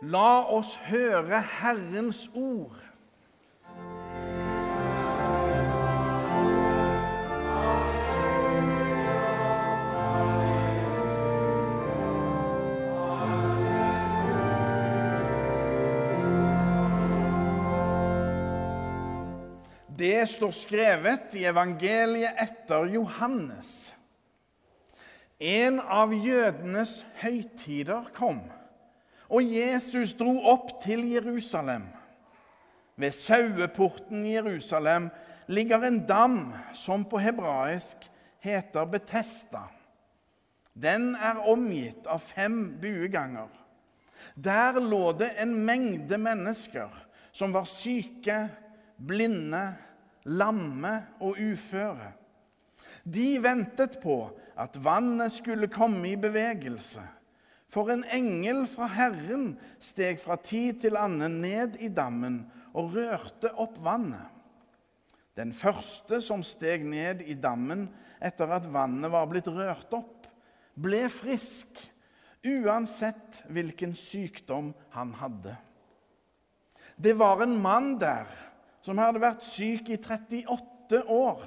La oss høre Herrens ord. Det står skrevet i evangeliet etter Johannes. En av jødenes høytider kom, og Jesus dro opp til Jerusalem. Ved saueporten i Jerusalem ligger en dam som på hebraisk heter Betesta. Den er omgitt av fem bueganger. Der lå det en mengde mennesker som var syke, blinde, lamme og uføre. De ventet på at vannet skulle komme i bevegelse. For en engel fra Herren steg fra tid til annen ned i dammen og rørte opp vannet. Den første som steg ned i dammen etter at vannet var blitt rørt opp, ble frisk, uansett hvilken sykdom han hadde. Det var en mann der som hadde vært syk i 38 år.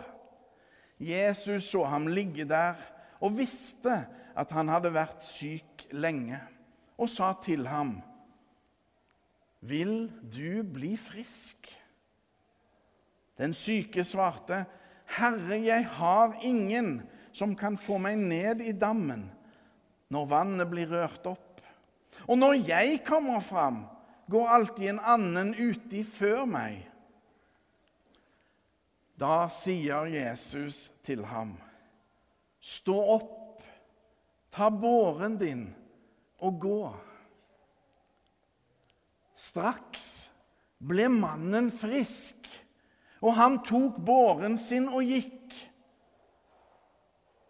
Jesus så ham ligge der og visste at han hadde vært syk lenge, og sa til ham, 'Vil du bli frisk?' Den syke svarte, 'Herre, jeg har ingen som kan få meg ned i dammen når vannet blir rørt opp.' 'Og når jeg kommer fram, går alltid en annen uti før meg.' Da sier Jesus til ham, 'Stå opp, ta båren din og gå.' Straks ble mannen frisk, og han tok båren sin og gikk.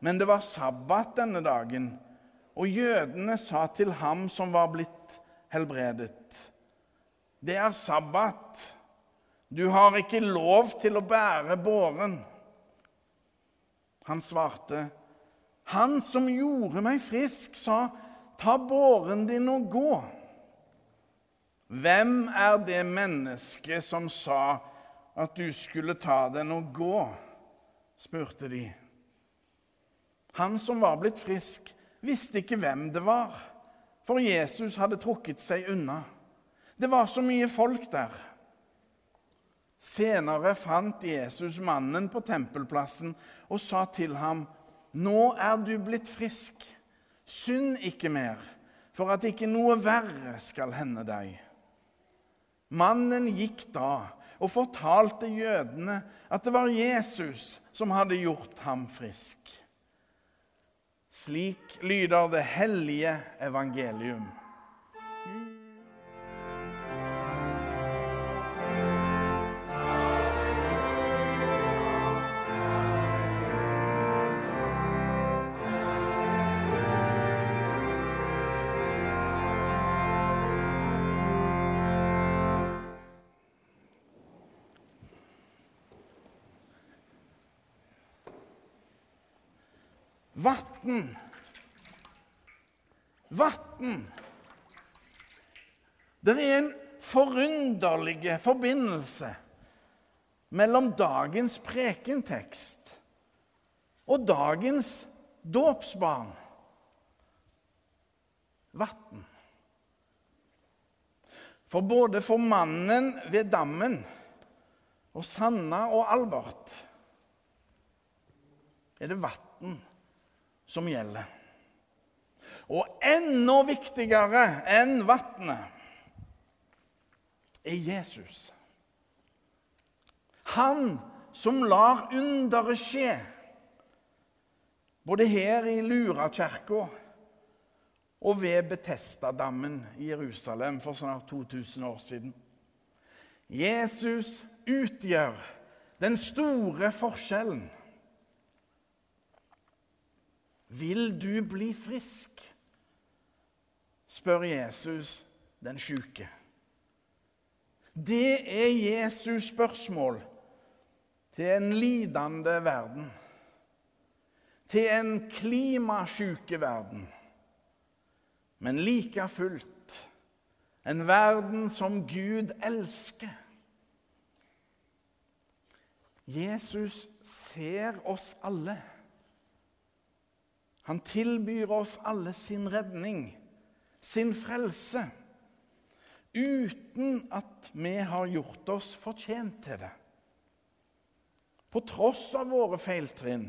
Men det var sabbat denne dagen, og jødene sa til ham som var blitt helbredet, 'Det er sabbat.' Du har ikke lov til å bære båren. Han svarte, Han som gjorde meg frisk, sa, Ta båren din og gå. Hvem er det mennesket som sa at du skulle ta den og gå? spurte de. Han som var blitt frisk, visste ikke hvem det var, for Jesus hadde trukket seg unna. Det var så mye folk der. Senere fant Jesus mannen på tempelplassen og sa til ham, 'Nå er du blitt frisk. Synd ikke mer, for at ikke noe verre skal hende deg.' Mannen gikk da og fortalte jødene at det var Jesus som hadde gjort ham frisk. Slik lyder det hellige evangelium. Vatn. Vann. Det er en forunderlig forbindelse mellom dagens prekentekst og dagens dåpsbarn. Vann. For både for mannen ved dammen og Sanna og Albert er det vann som gjelder. Og enda viktigere enn vannet er Jesus. Han som lar underet skje, både her i Lurakirka og ved Betestadammen i Jerusalem for snart 2000 år siden. Jesus utgjør den store forskjellen. Vil du bli frisk? spør Jesus den sjuke. Det er Jesus' spørsmål til en lidende verden. Til en klimasjuke verden. Men like fullt En verden som Gud elsker. Jesus ser oss alle. Han tilbyr oss alle sin redning, sin frelse, uten at vi har gjort oss fortjent til det. På tross av våre feiltrinn,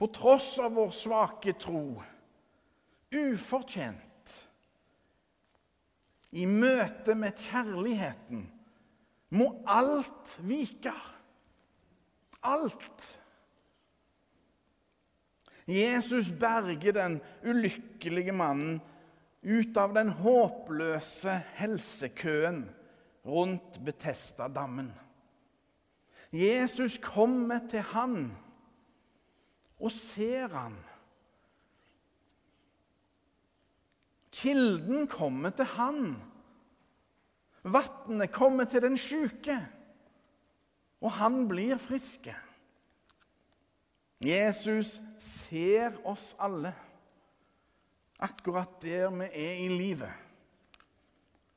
på tross av vår svake tro. Ufortjent. I møte med kjærligheten må alt vike. Alt. Jesus berger den ulykkelige mannen ut av den håpløse helsekøen rundt Betestadammen. Jesus kommer til han og ser han. Kilden kommer til han. Vannet kommer til den sjuke, og han blir friske. Jesus ser oss alle, akkurat der vi er i livet.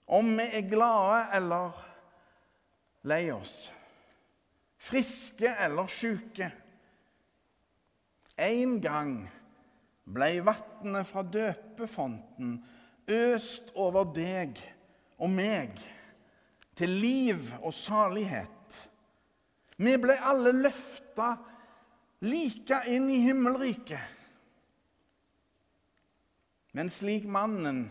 Om vi er glade eller lei oss, friske eller sjuke. En gang ble vannet fra døpefonten øst over deg og meg til liv og salighet. Vi ble alle løfta like inn i himmelriket. Men slik mannen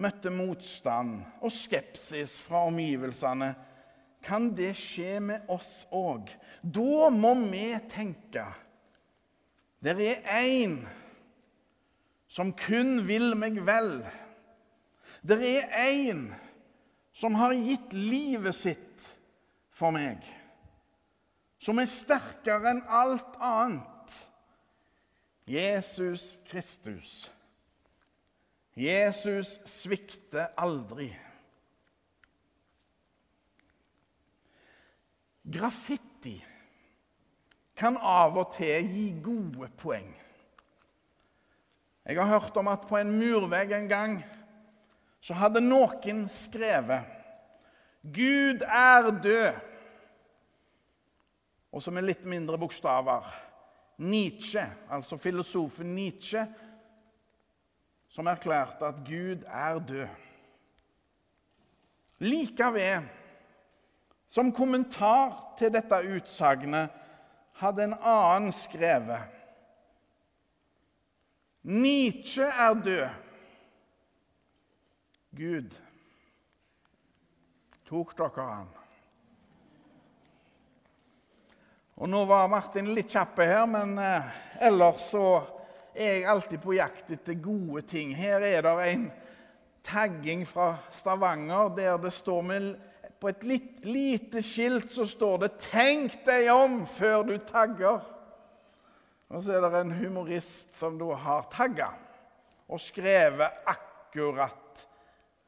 møtte motstand og skepsis fra omgivelsene, kan det skje med oss òg. Da må vi tenke Det er én som kun vil meg vel. Det er én som har gitt livet sitt for meg som er sterkere enn alt annet. Jesus Kristus. Jesus svikter aldri. Graffiti kan av og til gi gode poeng. Jeg har hørt om at på en murvegg en gang så hadde noen skrevet 'Gud er død' og som er litt mindre bokstaver. Nietzsche, altså filosofen Nietzsche, som erklærte at Gud er død. Likevel, som kommentar til dette utsagnet, hadde en annen skrevet Nietzsche er død. Gud tok dere han. Og Nå var Martin litt kjapp her, men eh, ellers så er jeg alltid på jakt etter gode ting. Her er det en tagging fra Stavanger der det står med På et litt, lite skilt så står det 'Tenk deg om før du tagger'. Og så er det en humorist som da har tagga og skrevet akkurat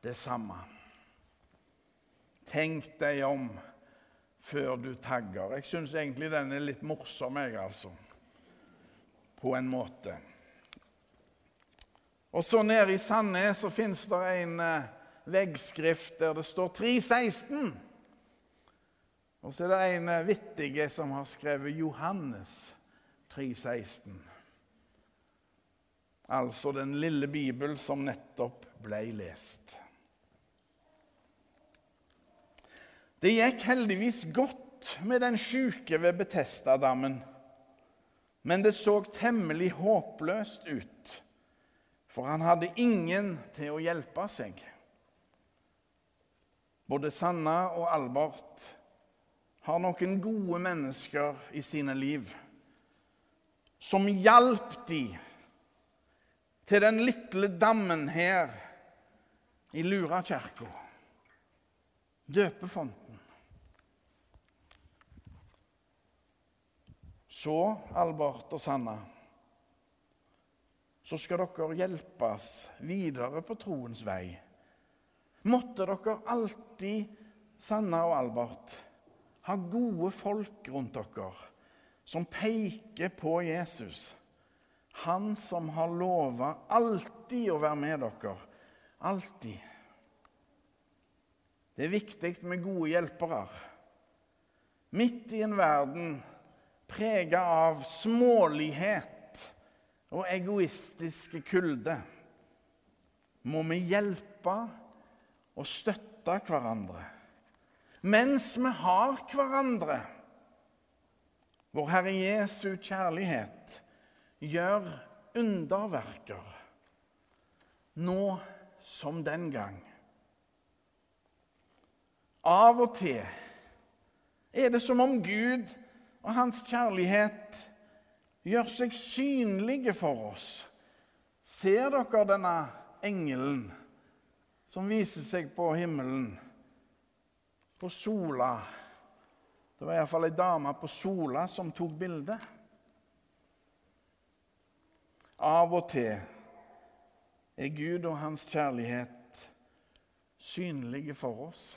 det samme. Tenk deg om før du tagger. Jeg syns egentlig den er litt morsom, jeg, altså. På en måte. Og så nede i Sandnes så fins det en eh, veggskrift der det står 316. Og så er det en eh, vittige som har skrevet Johannes 316. Altså den lille Bibel som nettopp ble lest. Det gikk heldigvis godt med den sjuke ved Betestadammen, men det så temmelig håpløst ut, for han hadde ingen til å hjelpe seg. Både Sanna og Albert har noen gode mennesker i sine liv som hjalp de til den lille dammen her i Lurakirka. Døpefonten. Så, Albert og Sanna, så skal dere hjelpes videre på troens vei. Måtte dere alltid, Sanna og Albert, ha gode folk rundt dere som peker på Jesus. Han som har lova alltid å være med dere. Alltid. Det er viktig med gode hjelpere. Midt i en verden prega av smålighet og egoistiske kulde må vi hjelpe og støtte hverandre. Mens vi har hverandre. Vår Herre Jesu kjærlighet gjør underverker, nå som den gang. Av og til er det som om Gud og hans kjærlighet gjør seg synlige for oss. Ser dere denne engelen som viser seg på himmelen? På Sola. Det var iallfall ei dame på Sola som tok bilde. Av og til er Gud og hans kjærlighet synlige for oss.